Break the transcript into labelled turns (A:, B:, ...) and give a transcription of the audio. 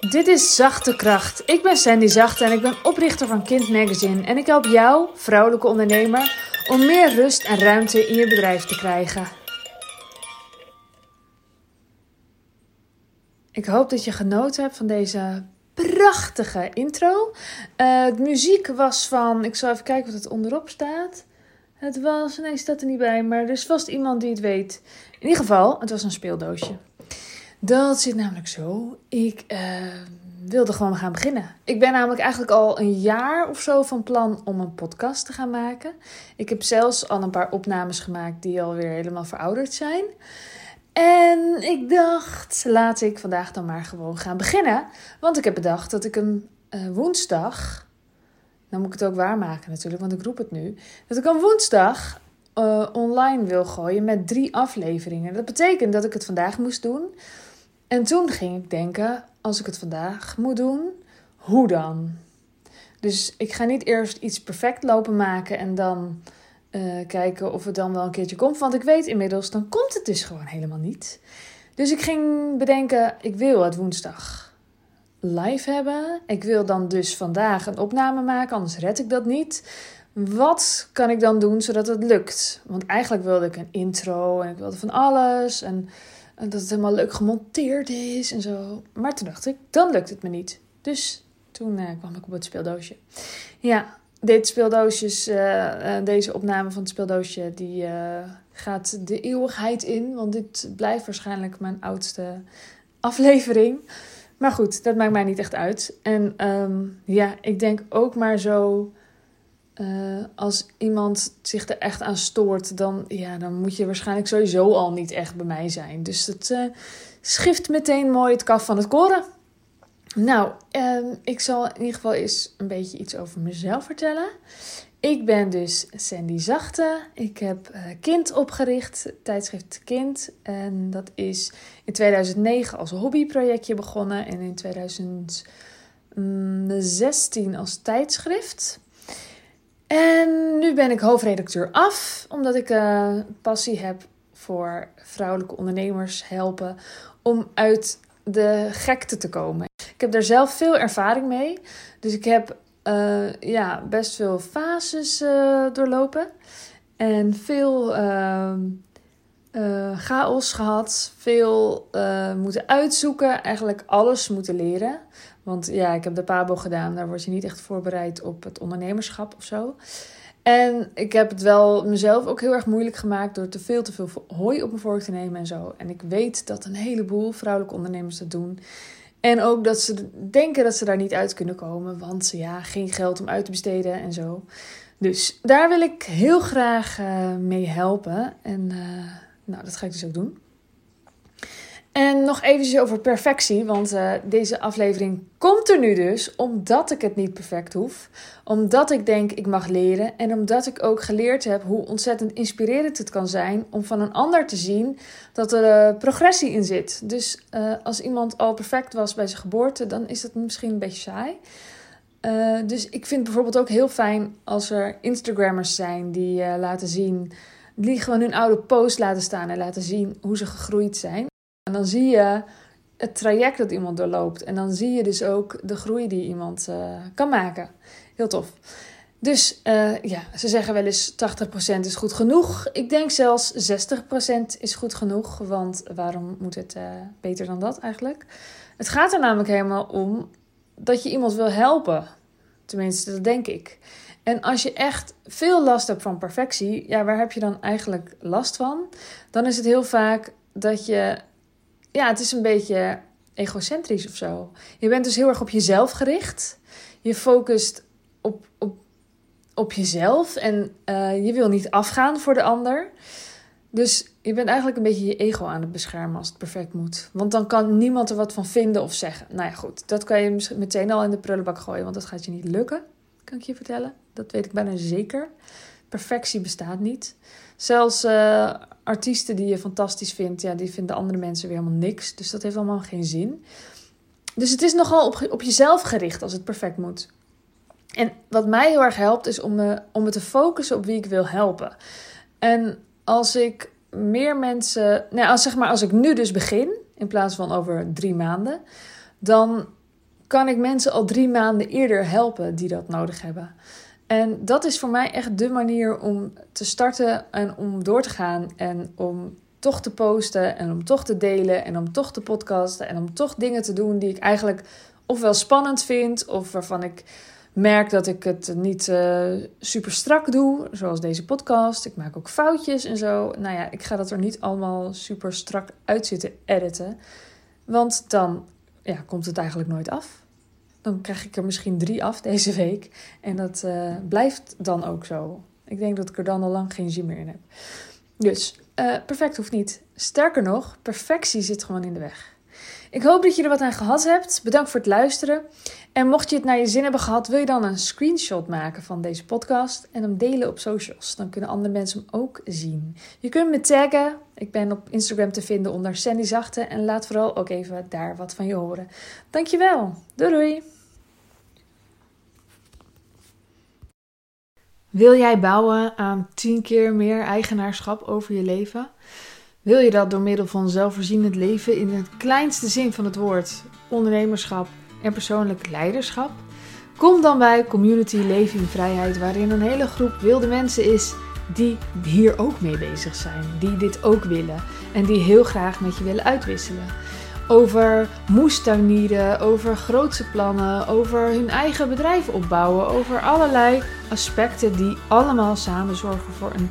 A: Dit is Zachte Kracht. Ik ben Sandy Zachte en ik ben oprichter van Kind Magazine. En ik help jou, vrouwelijke ondernemer, om meer rust en ruimte in je bedrijf te krijgen. Ik hoop dat je genoten hebt van deze prachtige intro. Uh, de muziek was van, ik zal even kijken wat het onderop staat. Het was, nee, staat er niet bij, maar er is vast iemand die het weet. In ieder geval, het was een speeldoosje. Dat zit namelijk zo. Ik uh, wilde gewoon gaan beginnen. Ik ben namelijk eigenlijk al een jaar of zo van plan om een podcast te gaan maken. Ik heb zelfs al een paar opnames gemaakt die alweer helemaal verouderd zijn. En ik dacht, laat ik vandaag dan maar gewoon gaan beginnen. Want ik heb bedacht dat ik een uh, woensdag. Nou moet ik het ook waarmaken natuurlijk, want ik roep het nu. Dat ik een woensdag uh, online wil gooien met drie afleveringen. Dat betekent dat ik het vandaag moest doen. En toen ging ik denken, als ik het vandaag moet doen, hoe dan? Dus ik ga niet eerst iets perfect lopen maken en dan uh, kijken of het dan wel een keertje komt. Want ik weet inmiddels, dan komt het dus gewoon helemaal niet. Dus ik ging bedenken, ik wil het woensdag live hebben. Ik wil dan dus vandaag een opname maken, anders red ik dat niet. Wat kan ik dan doen zodat het lukt? Want eigenlijk wilde ik een intro en ik wilde van alles. En en dat het helemaal leuk gemonteerd is en zo. Maar toen dacht ik, dan lukt het me niet. Dus toen uh, kwam ik op het speeldoosje. Ja, dit speeldoosjes, uh, deze opname van het speeldoosje, die gaat de eeuwigheid in. Want dit blijft waarschijnlijk mijn oudste aflevering. Maar goed, dat maakt mij niet echt uit. En um, ja, ik denk ook maar zo uh, als iemand zich er echt aan stoort, dan, ja, dan moet je waarschijnlijk sowieso al niet echt bij mij zijn. Dus het uh, schift meteen mooi het kaf van het koren. Nou, uh, ik zal in ieder geval eens een beetje iets over mezelf vertellen. Ik ben dus Sandy Zachte. Ik heb uh, Kind opgericht, tijdschrift Kind. En dat is in 2009 als hobbyprojectje begonnen en in 2016 als tijdschrift. Ben ik hoofdredacteur af, omdat ik uh, passie heb voor vrouwelijke ondernemers helpen om uit de gekte te komen. Ik heb daar zelf veel ervaring mee. Dus ik heb uh, ja, best veel fases uh, doorlopen. En veel ehm, chaos gehad. Veel moeten uitzoeken. Eigenlijk alles moeten leren. Want ja, ik heb de PABO gedaan. Daar word je niet echt voorbereid op het ondernemerschap of zo. En ik heb het wel mezelf ook heel erg moeilijk gemaakt door te veel te veel hooi op mijn vork te nemen en zo. En ik weet dat een heleboel vrouwelijke ondernemers dat doen. En ook dat ze denken dat ze daar niet uit kunnen komen, want ja, geen geld om uit te besteden en zo. Dus daar wil ik heel graag uh, mee helpen. En uh, nou, dat ga ik dus ook doen. En nog eventjes over perfectie, want uh, deze aflevering komt er nu dus omdat ik het niet perfect hoef. Omdat ik denk ik mag leren en omdat ik ook geleerd heb hoe ontzettend inspirerend het kan zijn om van een ander te zien dat er uh, progressie in zit. Dus uh, als iemand al perfect was bij zijn geboorte, dan is dat misschien een beetje saai. dus ik vind bijvoorbeeld ook heel fijn als er Instagrammers zijn die laten zien, die gewoon hun oude post laten staan en laten zien hoe ze gegroeid zijn. En dan zie je het traject dat iemand doorloopt. En dan zie je dus ook de groei die iemand uh, kan maken. Heel tof. Dus uh, ja, ze zeggen wel eens 80% is goed genoeg. Ik denk zelfs 60% is goed genoeg. Want waarom moet het uh, beter dan dat eigenlijk? Het gaat er namelijk helemaal om dat je iemand wil helpen. Tenminste, dat denk ik. En als je echt veel last hebt van perfectie, ja, waar heb je dan eigenlijk last van? Dan is het heel vaak dat je ja, het is een beetje egocentrisch of zo. Je bent dus heel erg op jezelf gericht. Je focust op, op, op jezelf en uh, je wil niet afgaan voor de ander. Dus je bent eigenlijk een beetje je ego aan het beschermen als het perfect moet. Want dan kan niemand er wat van vinden of zeggen. Nou ja, goed, dat kan je meteen al in de prullenbak gooien, want dat gaat je niet lukken, kan ik je vertellen. Dat weet ik bijna zeker. Perfectie bestaat niet. Zelfs uh, artiesten die je fantastisch vindt, ja, die vinden andere mensen weer helemaal niks. Dus dat heeft allemaal geen zin. Dus het is nogal op, op jezelf gericht als het perfect moet. En wat mij heel erg helpt, is om me, om me te focussen op wie ik wil helpen. En als ik meer mensen. Nou, als, zeg maar, als ik nu dus begin, in plaats van over drie maanden, dan kan ik mensen al drie maanden eerder helpen die dat nodig hebben? En dat is voor mij echt de manier om te starten en om door te gaan en om toch te posten en om toch te delen en om toch te podcasten en om toch dingen te doen die ik eigenlijk ofwel spannend vind of waarvan ik merk dat ik het niet uh, super strak doe, zoals deze podcast. Ik maak ook foutjes en zo. Nou ja, ik ga dat er niet allemaal super strak uit zitten editen, want dan ja, komt het eigenlijk nooit af. Dan krijg ik er misschien drie af deze week en dat uh, blijft dan ook zo. Ik denk dat ik er dan al lang geen zin meer in heb. Dus uh, perfect hoeft niet. Sterker nog, perfectie zit gewoon in de weg. Ik hoop dat je er wat aan gehad hebt. Bedankt voor het luisteren. En mocht je het naar je zin hebben gehad, wil je dan een screenshot maken van deze podcast en hem delen op socials. Dan kunnen andere mensen hem ook zien. Je kunt me taggen. Ik ben op Instagram te vinden onder Sandy Zachte. En laat vooral ook even daar wat van je horen. Dankjewel. Doei doei. Wil jij bouwen aan 10 keer meer eigenaarschap over je leven? Wil je dat door middel van zelfvoorzienend leven in het kleinste zin van het woord, ondernemerschap en persoonlijk leiderschap? Kom dan bij Community Leven in Vrijheid, waarin een hele groep wilde mensen is die hier ook mee bezig zijn, die dit ook willen en die heel graag met je willen uitwisselen over moestuinieren, over grootse plannen, over hun eigen bedrijf opbouwen, over allerlei aspecten die allemaal samen zorgen voor een,